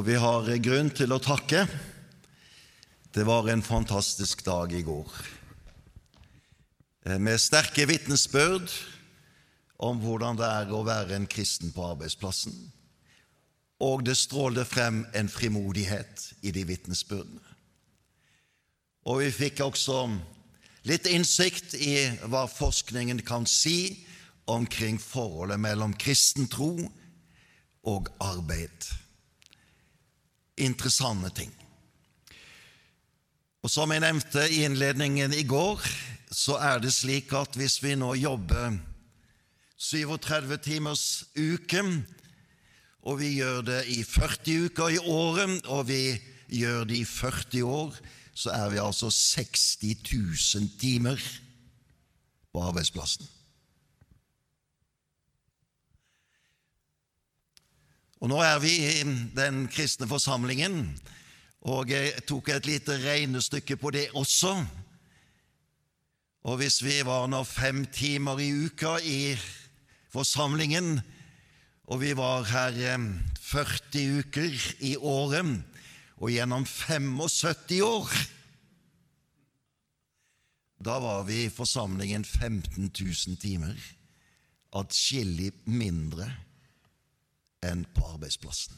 Og vi har grunn til å takke. Det var en fantastisk dag i går, eh, med sterke vitnesbyrd om hvordan det er å være en kristen på arbeidsplassen. Og det strålte frem en frimodighet i de vitnesbyrdene. Og vi fikk også litt innsikt i hva forskningen kan si omkring forholdet mellom kristen tro og arbeid. Interessante ting. Og Som jeg nevnte i innledningen i går, så er det slik at hvis vi nå jobber 37 timers uke, og vi gjør det i 40 uker i året, og vi gjør det i 40 år, så er vi altså 60 000 timer på arbeidsplassen. Og Nå er vi i den kristne forsamlingen, og jeg tok et lite regnestykke på det også. Og hvis vi var nå fem timer i uka i forsamlingen, og vi var her 40 uker i året, og gjennom 75 år Da var vi i forsamlingen 15 000 timer, atskillig mindre enn på arbeidsplassen.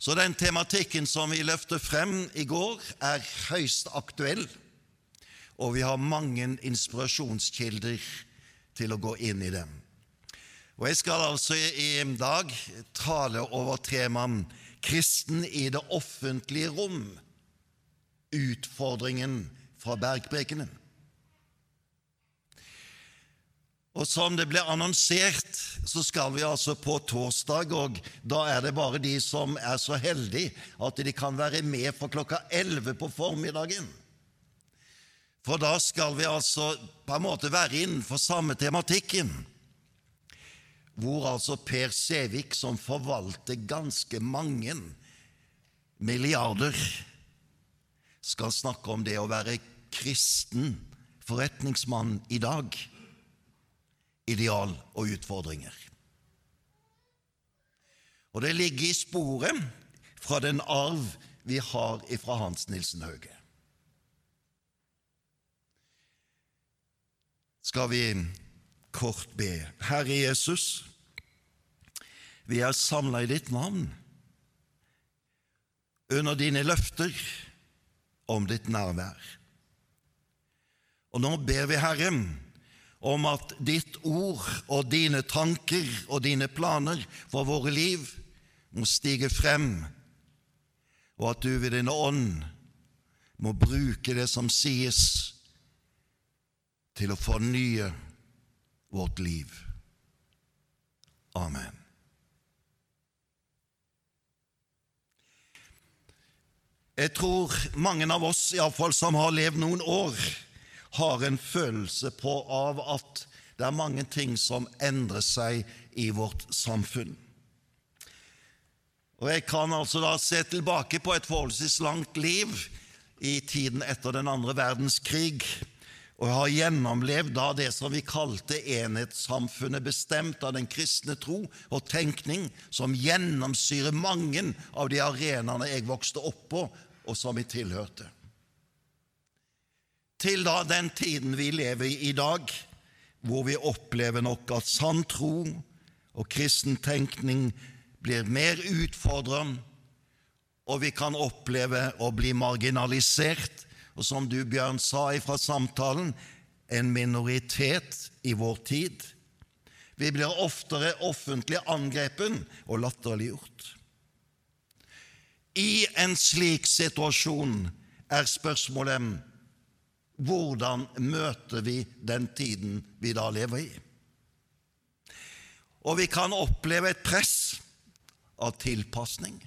Så den tematikken som vi løfter frem i går, er høyst aktuell, og vi har mange inspirasjonskilder til å gå inn i dem. Og Jeg skal altså i dag tale over temaet 'Kristen i det offentlige rom', utfordringen fra bergprekenen. Og Som det ble annonsert, så skal vi altså på torsdag, og da er det bare de som er så heldige at de kan være med for klokka 11 på formiddagen. For da skal vi altså på en måte være innenfor samme tematikken, hvor altså Per Sævik, som forvalter ganske mange milliarder, skal snakke om det å være kristen forretningsmann i dag ideal og utfordringer. Og det ligger i sporet fra den arv vi har ifra Hans Nilsen Hauge. Skal vi kort be. Herre Jesus, vi er samla i ditt navn, under dine løfter om ditt nærvær. Og nå ber vi, Herre, om at ditt ord og dine tanker og dine planer for våre liv må stige frem, og at du ved din ånd må bruke det som sies, til å fornye vårt liv. Amen. Jeg tror mange av oss, iallfall som har levd noen år, har en følelse på av at det er mange ting som endrer seg i vårt samfunn. Og Jeg kan altså da se tilbake på et forholdsvis langt liv i tiden etter den andre verdenskrig, og har gjennomlevd da det som vi kalte enhetssamfunnet, bestemt av den kristne tro og tenkning, som gjennomsyrer mange av de arenaene jeg vokste opp på, og som vi tilhørte til da den tiden vi lever i i dag, hvor vi opplever nok at sann tro og kristen tenkning blir mer utfordrende, og vi kan oppleve å bli marginalisert, og som du, Bjørn, sa ifra samtalen, en minoritet i vår tid. Vi blir oftere offentlig angrepen og latterliggjort. I en slik situasjon er spørsmålet hvordan møter vi den tiden vi da lever i? Og vi kan oppleve et press av tilpasning.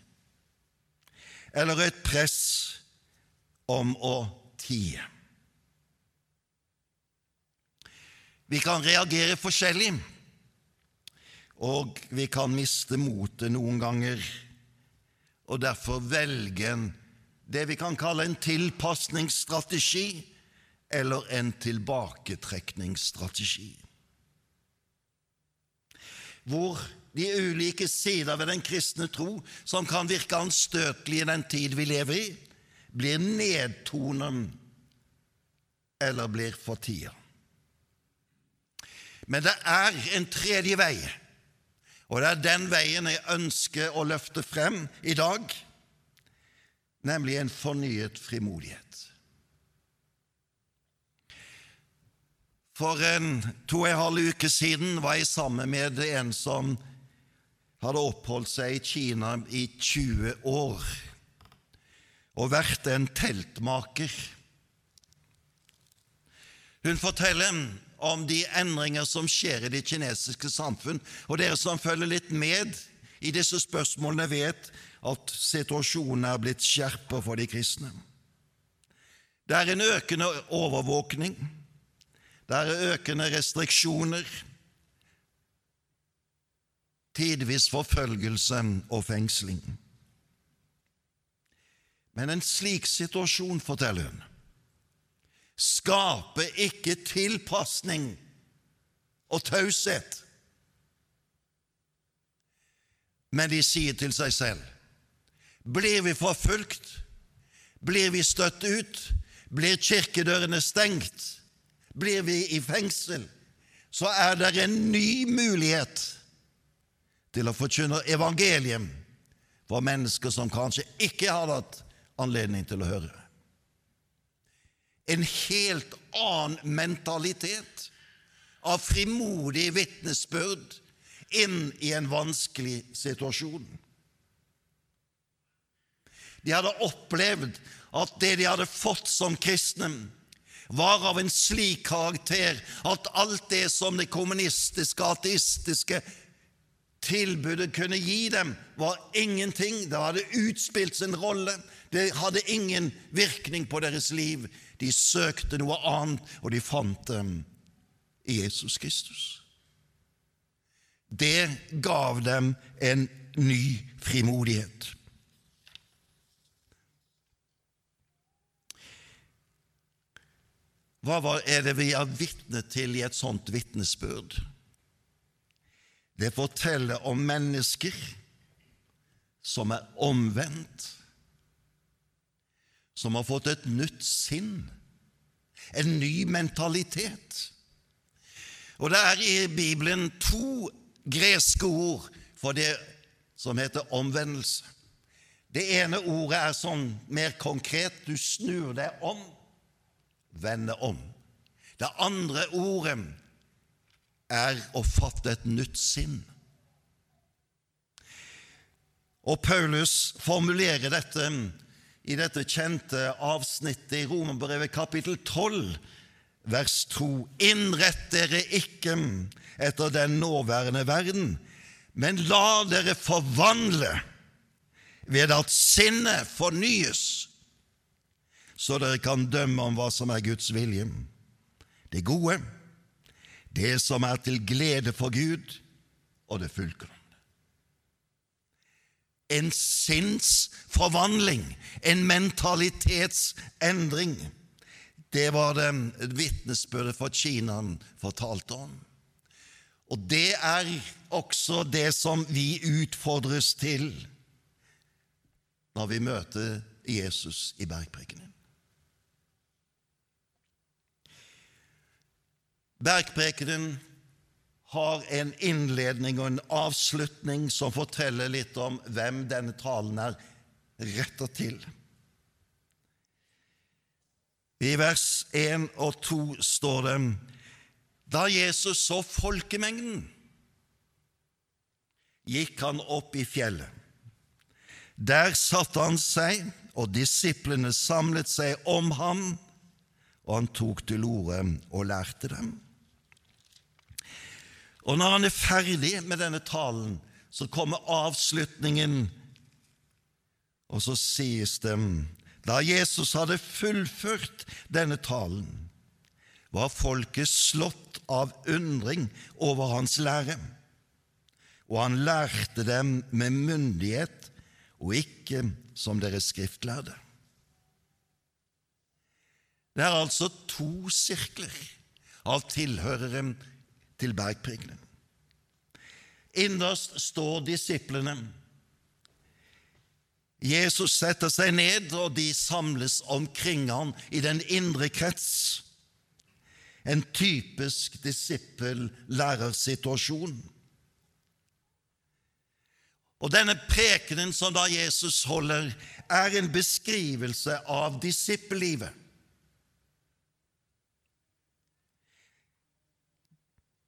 eller et press om å tie. Vi kan reagere forskjellig, og vi kan miste motet noen ganger, og derfor velge en, det vi kan kalle en tilpasningsstrategi eller en tilbaketrekningsstrategi. Hvor de ulike sider ved den kristne tro, som kan virke anstøtelige i den tid vi lever i, blir nedtonet eller blir fortia. Men det er en tredje vei, og det er den veien jeg ønsker å løfte frem i dag, nemlig en fornyet frimodighet. For en to og en halv uke siden var jeg sammen med en som hadde oppholdt seg i Kina i 20 år og vært en teltmaker. Hun forteller om de endringer som skjer i det kinesiske samfunn, og dere som følger litt med i disse spørsmålene, vet at situasjonen er blitt skjerpet for de kristne. Det er en økende overvåkning, det er økende restriksjoner, tidvis forfølgelse og fengsling. Men en slik situasjon, forteller hun, skaper ikke tilpasning og taushet. Men de sier til seg selv blir vi forfulgt, blir vi støtt ut, blir kirkedørene stengt, blir vi i fengsel, så er det en ny mulighet til å forkynne evangeliet for mennesker som kanskje ikke har hatt anledning til å høre. En helt annen mentalitet av frimodig vitnesbyrd inn i en vanskelig situasjon. De hadde opplevd at det de hadde fått som kristne, var av en slik karakter at alt det som det kommunistiske, ateistiske tilbudet kunne gi dem, var ingenting. Det hadde utspilt sin rolle. Det hadde ingen virkning på deres liv. De søkte noe annet, og de fant dem i Jesus Kristus. Det gav dem en ny frimodighet. Hva er det vi er vitne til i et sånt vitnesbyrd? Det forteller om mennesker som er omvendt, som har fått et nytt sinn, en ny mentalitet. Og det er i Bibelen to greske ord for det som heter omvendelse. Det ene ordet er sånn mer konkret du snur deg om, vende om. Det andre ordet er å fatte et nytt sinn. Og Paulus formulerer dette i dette kjente avsnittet i Romerbrevet kapittel 12, vers 2. Innrett dere ikke etter den nåværende verden, men la dere forvandle ved at sinnet fornyes, så dere kan dømme om hva som er Guds vilje, det gode, det som er til glede for Gud, og det fullkomne. En sinnsforvandling, en mentalitetsendring. Det var det vitnesbyrdet for Kina fortalte om. Og det er også det som vi utfordres til når vi møter Jesus i bergprekenen. Bergprekenen har en innledning og en avslutning som forteller litt om hvem denne talen er rettet til. I vers 1 og 2 står det Da Jesus så folkemengden, gikk han opp i fjellet. Der satte han seg, og disiplene samlet seg om ham, og han tok til orde og lærte dem. Og når han er ferdig med denne talen, så kommer avslutningen. Og så sies det da Jesus hadde fullført denne talen, var folket slått av undring over hans lære, og han lærte dem med myndighet og ikke som deres skriftlærde. Det er altså to sirkler av tilhørere til bergpregenen. Innerst står disiplene. Jesus setter seg ned, og de samles omkring ham i den indre krets. En typisk disippel-lærersituasjon. Og Denne prekenen som da Jesus holder, er en beskrivelse av disippellivet.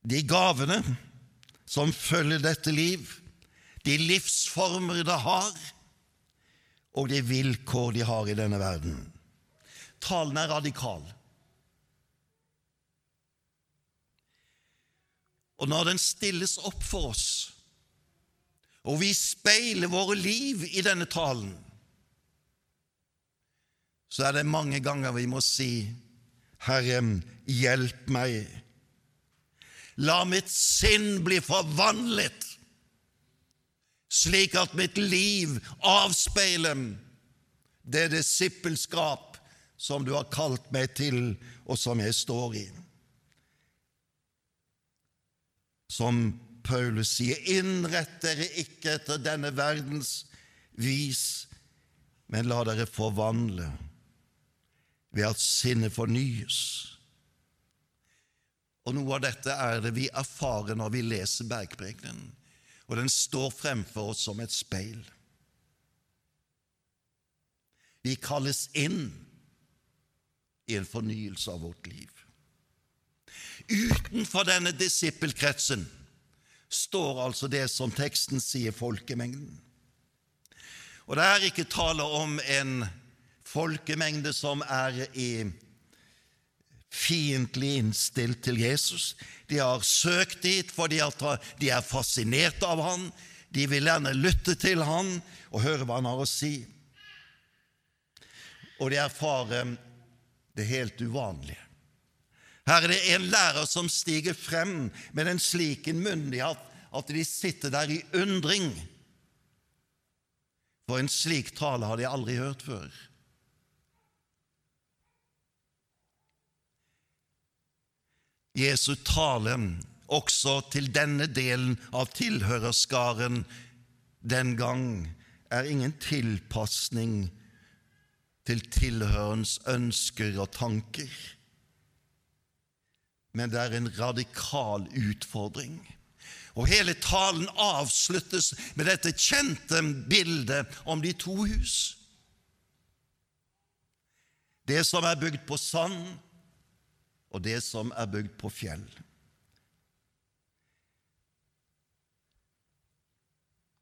De gavene som følger dette liv, de livsformer det har, og de vilkår de har i denne verden. Talen er radikal. Og når den stilles opp for oss, og vi speiler våre liv i denne talen, så er det mange ganger vi må si, Herre, hjelp meg. La mitt sinn bli forvandlet, slik at mitt liv avspeiler det disippelskap som du har kalt meg til, og som jeg står i. Som Paulus sier, innrett dere ikke etter denne verdens vis, men la dere forvandle ved at sinnet fornyes. Og Noe av dette er det vi erfarer når vi leser Bergprekenen, og den står fremfor oss som et speil. Vi kalles inn i en fornyelse av vårt liv. Utenfor denne disippelkretsen står altså det som teksten sier, folkemengden. Og det er ikke tale om en folkemengde som er i fiendtlig innstilt til Jesus. De har søkt dit fordi de er fascinert av han. De vil gjerne lytte til han og høre hva han har å si. Og de erfarer det helt uvanlige. Her er det en lærer som stiger frem med en slik myndighet at de sitter der i undring. For en slik tale har de aldri hørt før. Jesu tale også til denne delen av tilhørerskaren den gang er ingen tilpasning til tilhørens ønsker og tanker men det er en radikal utfordring. Og Hele talen avsluttes med dette kjente bildet om de to hus. Det som er bygd på sand, og det som er bygd på fjell.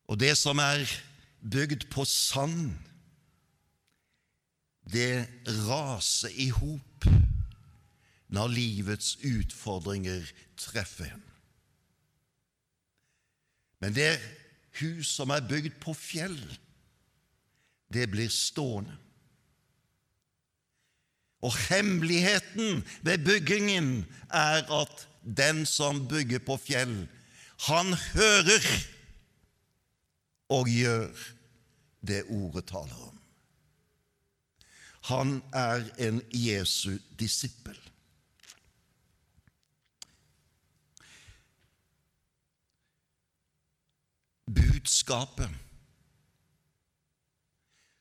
Og det som er bygd på sand, det raser i hop når livets utfordringer treffer en. Men det hus som er bygd på fjell, det blir stående. Og hemmeligheten ved byggingen er at den som bygger på fjell, han hører og gjør det ordet taler om. Han er en Jesu disippel. budskapet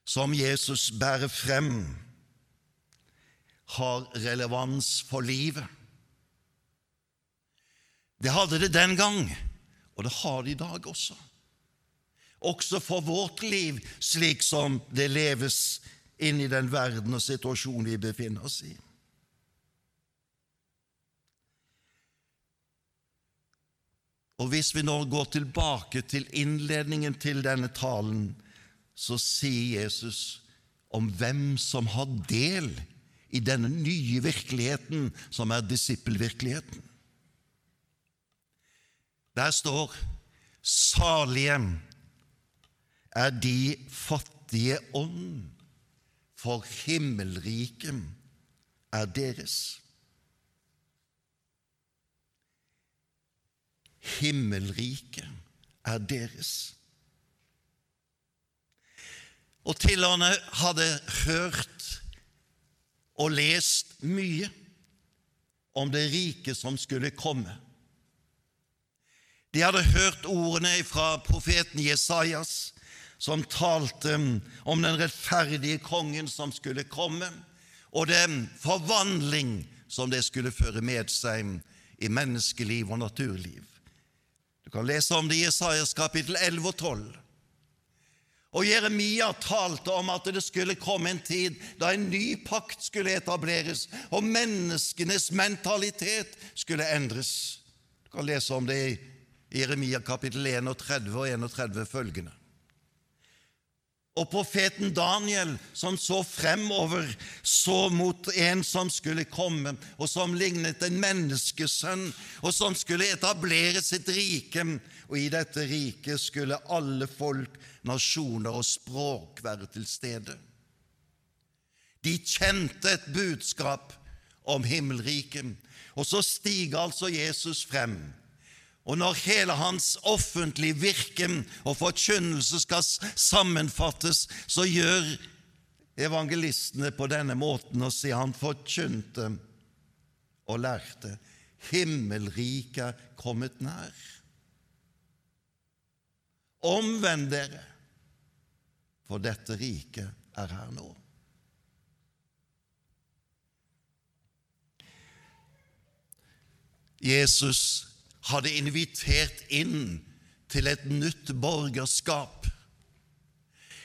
som Jesus bærer frem, har relevans for livet. Det hadde det den gang, og det har det i dag også. Også for vårt liv, slik som det leves inn i den verden og situasjonen vi befinner oss i. Og Hvis vi nå går tilbake til innledningen til denne talen, så sier Jesus om hvem som har del i denne nye virkeligheten som er disippelvirkeligheten. Der står 'Salige er de fattige ånd, for himmelriket er deres. Himmelriket er deres. Og tilhørerne hadde hørt og lest mye om det rike som skulle komme. De hadde hørt ordene fra profeten Jesajas, som talte om den rettferdige kongen som skulle komme, og den forvandling som det skulle føre med seg i menneskeliv og naturliv. Du kan lese om det i Jesajas kapittel 11 og 12. Og Jeremia talte om at det skulle komme en tid da en ny pakt skulle etableres, og menneskenes mentalitet skulle endres. Du kan lese om det i Jeremia kapittel 31 og 31 følgende. Og profeten Daniel, som så fremover, så mot en som skulle komme, og som lignet en menneskesønn, og som skulle etablere sitt rike. Og i dette riket skulle alle folk, nasjoner og språk være til stede. De kjente et budskap om himmelriket, og så stiger altså Jesus frem og når hele hans offentlige virke og forkynnelse skal sammenfattes, så gjør evangelistene på denne måten og sier han forkynte og lærte. Himmelriket er kommet nær. Omvend dere, for dette riket er her nå. Jesus hadde invitert inn til et nytt borgerskap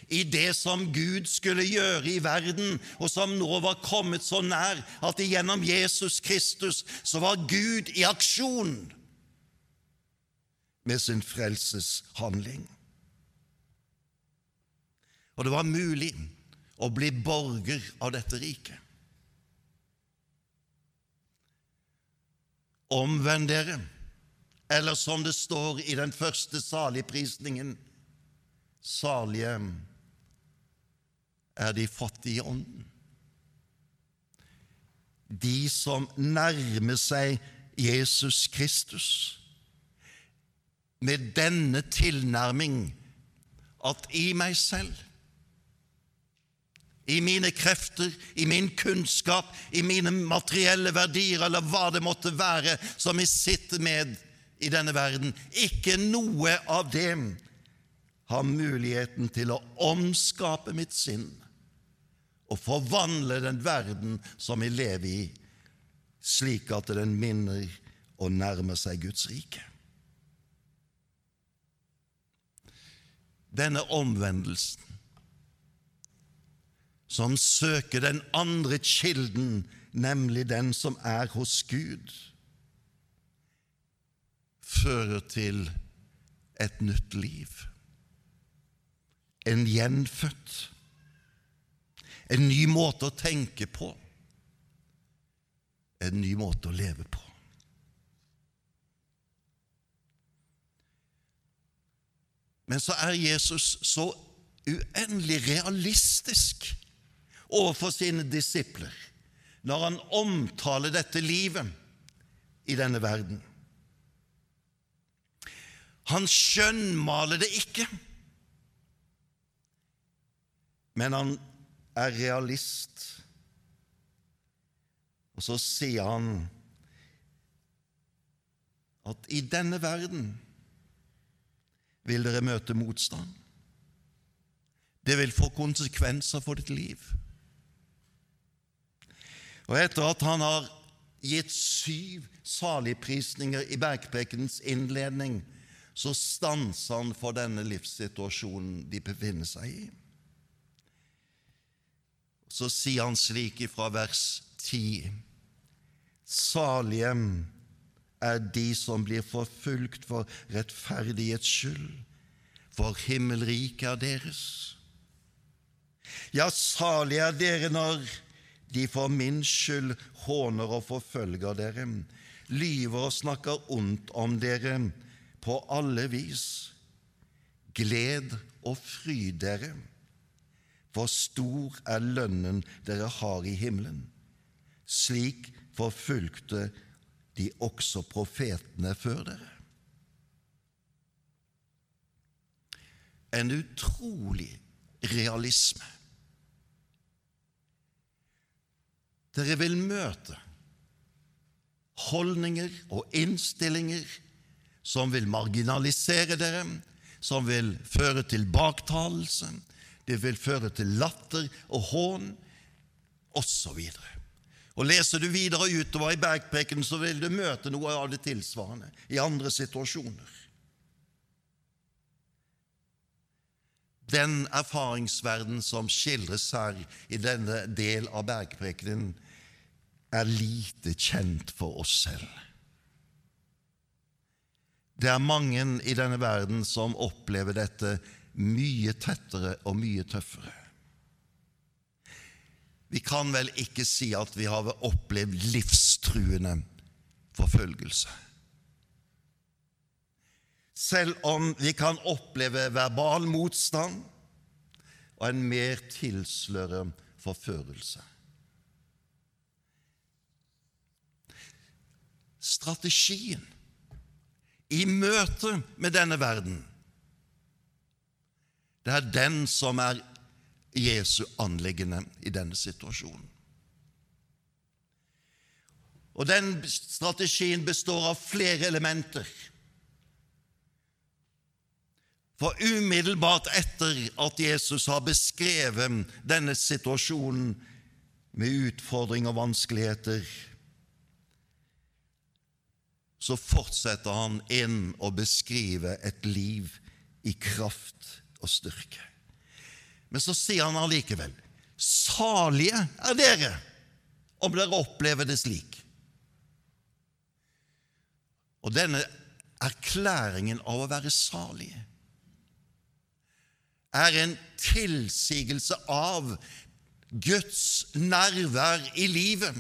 i det som Gud skulle gjøre i verden, og som nå var kommet så nær at gjennom Jesus Kristus så var Gud i aksjon med sin frelseshandling. Og det var mulig å bli borger av dette riket. Omvend dere eller som det står i den første saligprisningen Salige er de fattige i ånden. De som nærmer seg Jesus Kristus med denne tilnærming at i meg selv, i mine krefter, i min kunnskap, i mine materielle verdier, eller hva det måtte være som jeg sitter med, i denne verden. Ikke noe av dem har muligheten til å omskape mitt sinn og forvandle den verden som vi lever i, slik at den minner og nærmer seg Guds rike. Denne omvendelsen, som søker den andre kilden, nemlig den som er hos Gud, fører til et nytt liv. En gjenfødt. En ny måte å tenke på. En ny måte å leve på. Men så er Jesus så uendelig realistisk overfor sine disipler når han omtaler dette livet i denne verden. Han skjønnmaler det ikke, men han er realist. Og så sier han at i denne verden vil dere møte motstand. Det vil få konsekvenser for ditt liv. Og etter at han har gitt syv saligprisninger i bergprekenens innledning, så stanser han for denne livssituasjonen de befinner seg i. Så sier han slik ifra vers 10.: Salige er de som blir forfulgt for rettferdighets skyld, for himmelriket er deres. Ja, salige er dere når de for min skyld håner og forfølger dere, lyver og snakker ondt om dere på alle vis. gled og fryd dere, for stor er lønnen dere har i himmelen. Slik forfulgte de også profetene før dere. En utrolig realisme. Dere vil møte holdninger og innstillinger som vil marginalisere dere, som vil føre til baktalelse, det vil føre til latter og hån, osv. Og Leser du videre utover i bergpreken, så vil du møte noe av det tilsvarende i andre situasjoner. Den erfaringsverden som skildres her i denne del av bergprekenen, er lite kjent for oss selv. Det er mange i denne verden som opplever dette mye tettere og mye tøffere. Vi kan vel ikke si at vi har opplevd livstruende forfølgelse. Selv om vi kan oppleve verbal motstand og en mer tilslørende forførelse. Strategien i møte med denne verden, det er den som er Jesu anliggende i denne situasjonen. Og Den strategien består av flere elementer. For umiddelbart etter at Jesus har beskrevet denne situasjonen med utfordringer og vanskeligheter, så fortsetter han inn å beskrive et liv i kraft og styrke. Men så sier han allikevel salige er dere om dere opplever det slik. Og denne erklæringen av å være salige er en tilsigelse av Guds nærvær i livet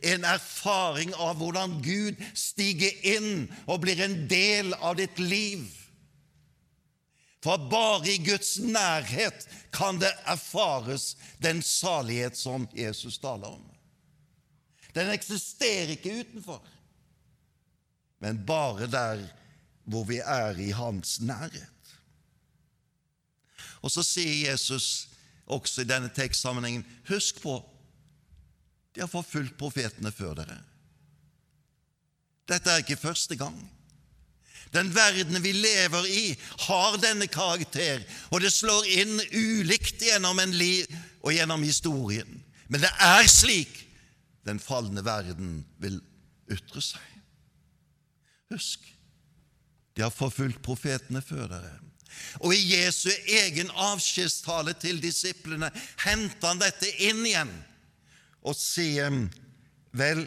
en erfaring av hvordan Gud stiger inn og blir en del av ditt liv. For bare i Guds nærhet kan det erfares den salighet som Jesus taler om. Den eksisterer ikke utenfor, men bare der hvor vi er i Hans nærhet. Og så sier Jesus også i denne tekstsammenhengen husk på de har forfulgt profetene før dere. Dette er ikke første gang. Den verden vi lever i, har denne karakter, og det slår inn ulikt gjennom en liv og gjennom historien. Men det er slik den falne verden vil ytre seg. Husk, de har forfulgt profetene før dere. Og i Jesu egen avskjedstale til disiplene henter han dette inn igjen og si Vel,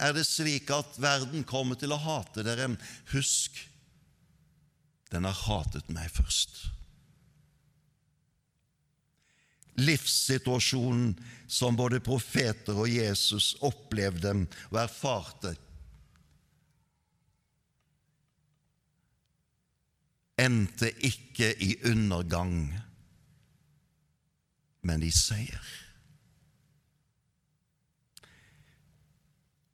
er det slik at verden kommer til å hate dere? Husk, den har hatet meg først. Livssituasjonen som både profeter og Jesus opplevde og erfarte, endte ikke i undergang, men i seier.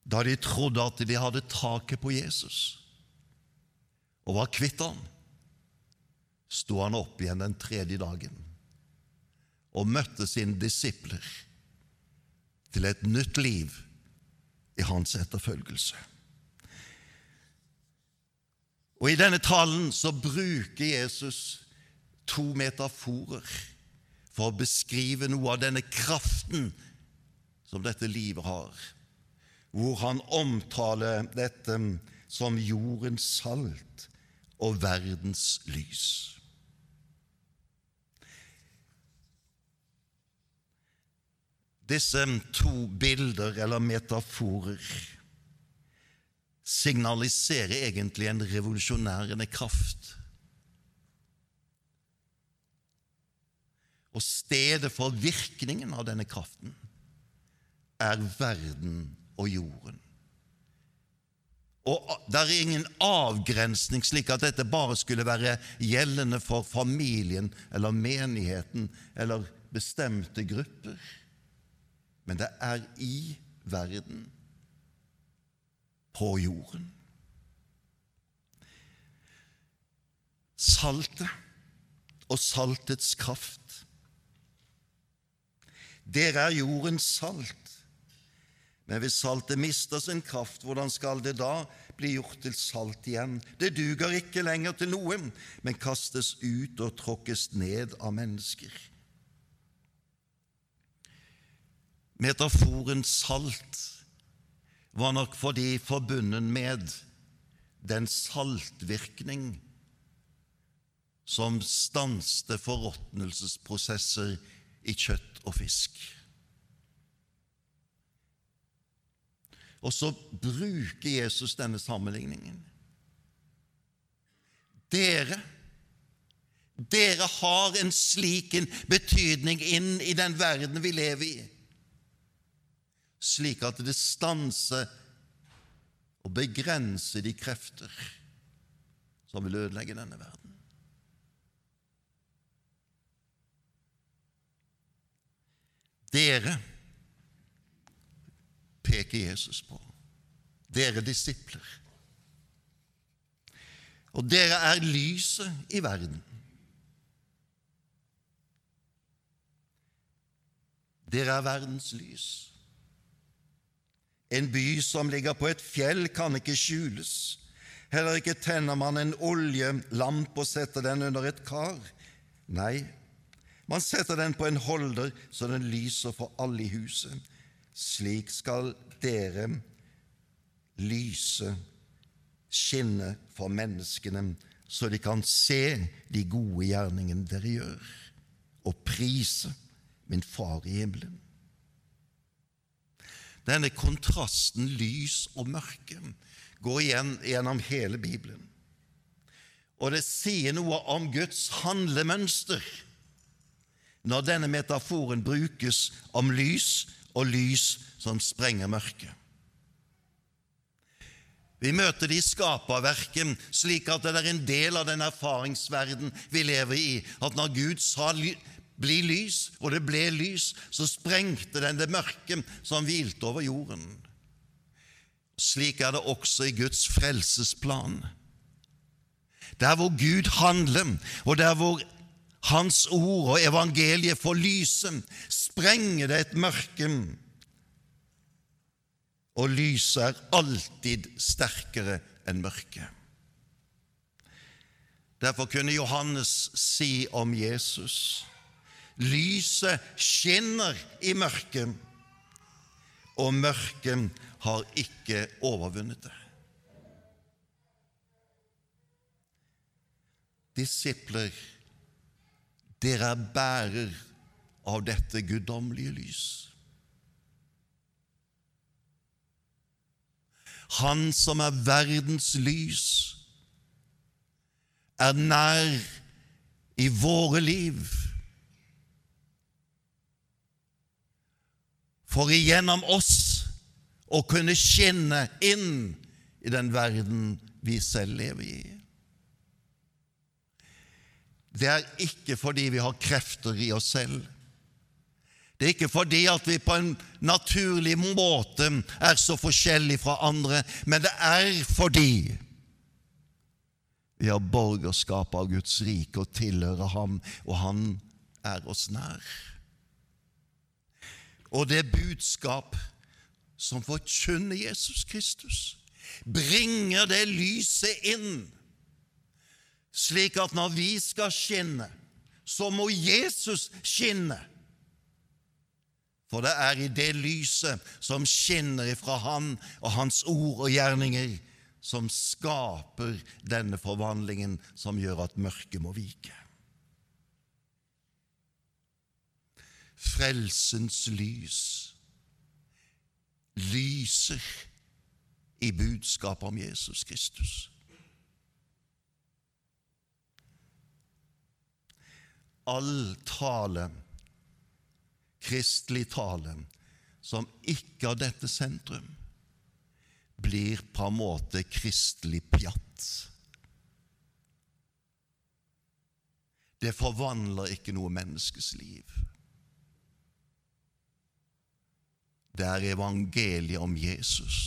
Da de trodde at de hadde taket på Jesus og var kvitt ham, sto han opp igjen den tredje dagen og møtte sine disipler til et nytt liv i hans etterfølgelse. Og I denne talen så bruker Jesus to metaforer for å beskrive noe av denne kraften som dette livet har hvor han omtaler dette som jordens salt og verdens lys. Disse to bilder, eller metaforer, signaliserer egentlig en revolusjonærende kraft. Og stedet for virkningen av denne kraften er verden og jorden. Og det er ingen avgrensning slik at dette bare skulle være gjeldende for familien eller menigheten eller bestemte grupper. Men det er i verden, på jorden. Saltet og saltets kraft. Dere er jordens salt. Men hvis saltet mister sin kraft, hvordan skal det da bli gjort til salt igjen? Det duger ikke lenger til noe, men kastes ut og tråkkes ned av mennesker. Metaforen salt var nok fordi forbundet med den saltvirkning som stanste forråtnelsesprosesser i kjøtt og fisk. Og så bruker Jesus denne sammenligningen. Dere dere har en slik betydning inn i den verden vi lever i, slik at det stanser og begrenser de krefter som vil ødelegge denne verden. Dere peker Jesus på. Dere disipler. Og dere er lyset i verden. Dere er verdens lys. En by som ligger på et fjell, kan ikke skjules. Heller ikke tenner man en oljelamp og setter den under et kar. Nei, man setter den på en holder så den lyser for alle i huset. Slik skal dere lyse, skinne for menneskene, så de kan se de gode gjerningene dere gjør, og prise min Far i himmelen. Denne kontrasten lys og mørke går igjen gjennom hele Bibelen. Og det sier noe om Guds handlemønster når denne metaforen brukes om lys og lys som sprenger mørket. Vi møter det i skaperverket slik at det er en del av den erfaringsverden vi lever i, at når Gud sa bli lys, og det ble lys, så sprengte den det mørke som hvilte over jorden. Slik er det også i Guds frelsesplan. Der hvor Gud handler, og der hvor Hans ord og evangeliet får lyse, sprenger det et mørke og lyset er alltid sterkere enn mørket. Derfor kunne Johannes si om Jesus lyset skinner i mørket, og mørket har ikke overvunnet det. Disipler, dere er bærer av dette guddommelige lys. Han som er verdens lys, er nær i våre liv. For igjennom oss å kunne skinne inn i den verden vi selv lever i. Det er ikke fordi vi har krefter i oss selv. Det er ikke fordi at vi på en naturlig måte er så forskjellige fra andre, men det er fordi vi har borgerskap av Guds rike og tilhører Ham, og Han er oss nær. Og det budskap som forkynner Jesus Kristus, bringer det lyset inn, slik at når vi skal skinne, så må Jesus skinne. For det er i det lyset som skinner ifra Han og Hans ord og gjerninger, som skaper denne forvandlingen som gjør at mørket må vike. Frelsens lys lyser i budskapet om Jesus Kristus. All tale kristelig tale som ikke har dette sentrum, blir på en måte kristelig pjatt. Det forvandler ikke noe menneskes liv. Det er evangeliet om Jesus.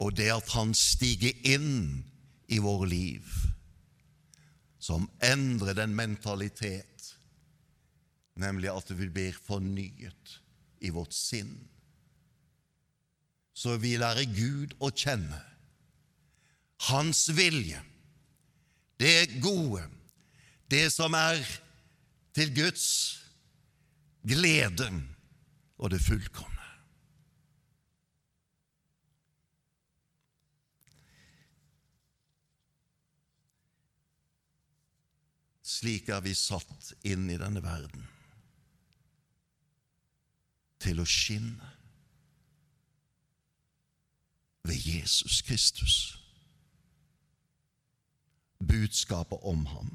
Og det at han stiger inn i våre liv, som endrer den mentalitet, nemlig at vi blir fornyet i vårt sinn. Så vi lærer Gud å kjenne. Hans vilje, det gode, det som er til Guds glede og det fullkomne. Slik er vi satt inn i denne verden til å skinne ved Jesus Kristus. Budskapet om ham.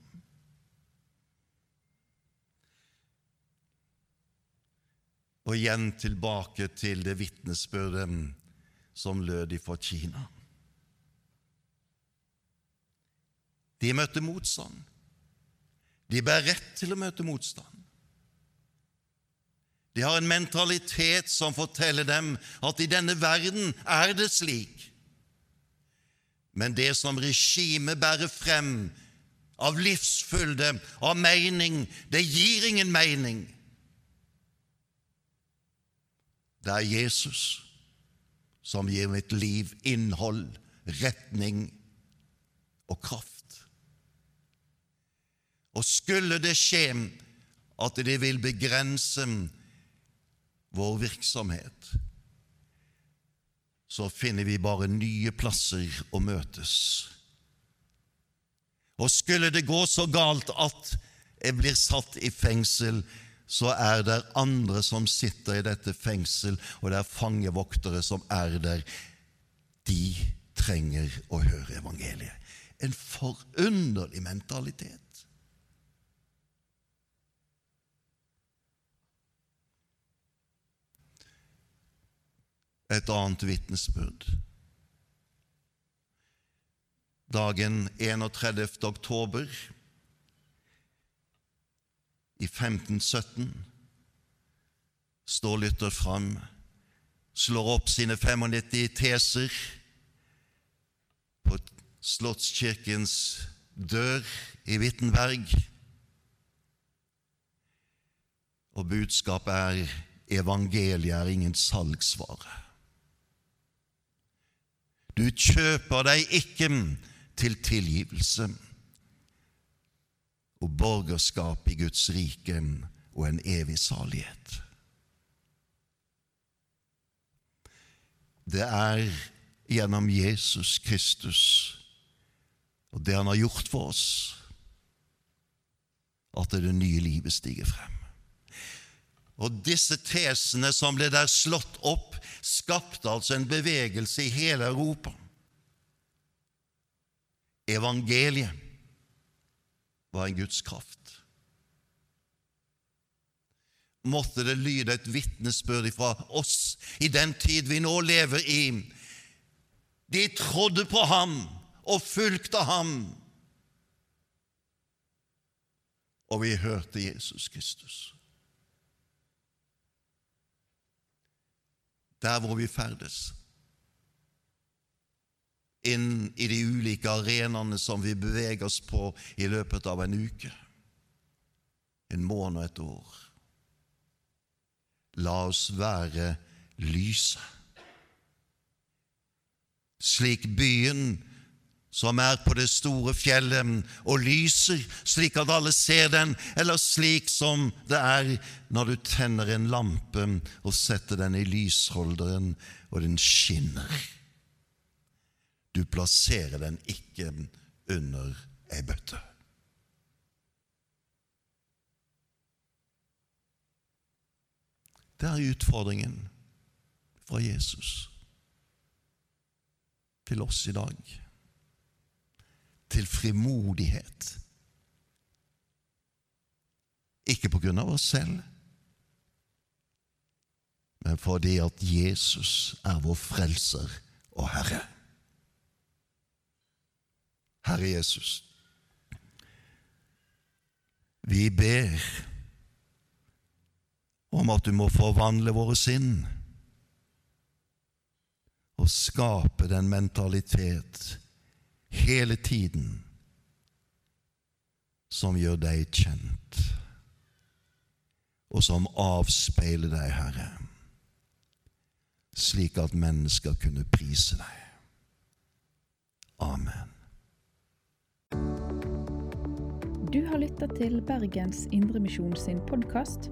Og igjen tilbake til det vitnesbyrdet som lød ifra Kina. De møtte motstand. De bærer rett til å møte motstand. De har en mentalitet som forteller dem at i denne verden er det slik. Men det som regimet bærer frem av livsfylde, av mening, det gir ingen mening. Det er Jesus som gir mitt liv innhold, retning og kraft. Og skulle det skje at de vil begrense vår virksomhet, så finner vi bare nye plasser å møtes. Og skulle det gå så galt at jeg blir satt i fengsel, så er det andre som sitter i dette fengsel, og det er fangevoktere som er der. De trenger å høre evangeliet. En forunderlig mentalitet. Et annet vitnesbyrd. Dagen 31. oktober i 1517 står Luther fram, slår opp sine 95 teser på Slottskirkens dør i Wittenberg, og budskapet er evangeliet er ingen salgsvare. Du kjøper deg ikke til tilgivelse og borgerskap i Guds rike og en evig salighet. Det er gjennom Jesus Kristus og det han har gjort for oss, at det nye livet stiger frem. Og disse tesene som ble der slått opp, skapte altså en bevegelse i hele Europa. Evangeliet var en Guds kraft. Måtte det lyde et vitnesbyrd fra oss i den tid vi nå lever i. De trodde på ham og fulgte ham. Og vi hørte Jesus Kristus. Der hvor vi ferdes. Inn i de ulike arenaene som vi beveger oss på i løpet av en uke, en måned og et år. La oss være lyset. Slik byen som er på det store fjellet og lyser slik at alle ser den, eller slik som det er når du tenner en lampe og setter den i lysholderen, og den skinner. Du plasserer den ikke under ei bøtte. Det er utfordringen fra Jesus til oss i dag til frimodighet. Ikke på grunn av oss selv, men fordi at Jesus er vår frelser og Herre. Herre Jesus, vi ber om at du må forvandle våre sinn og skape den mentalitet hele tiden som gjør deg kjent, og som avspeiler deg, Herre, slik at mennesker kunne prise deg. Amen. Du har lytta til Bergens Indremisjon sin podkast.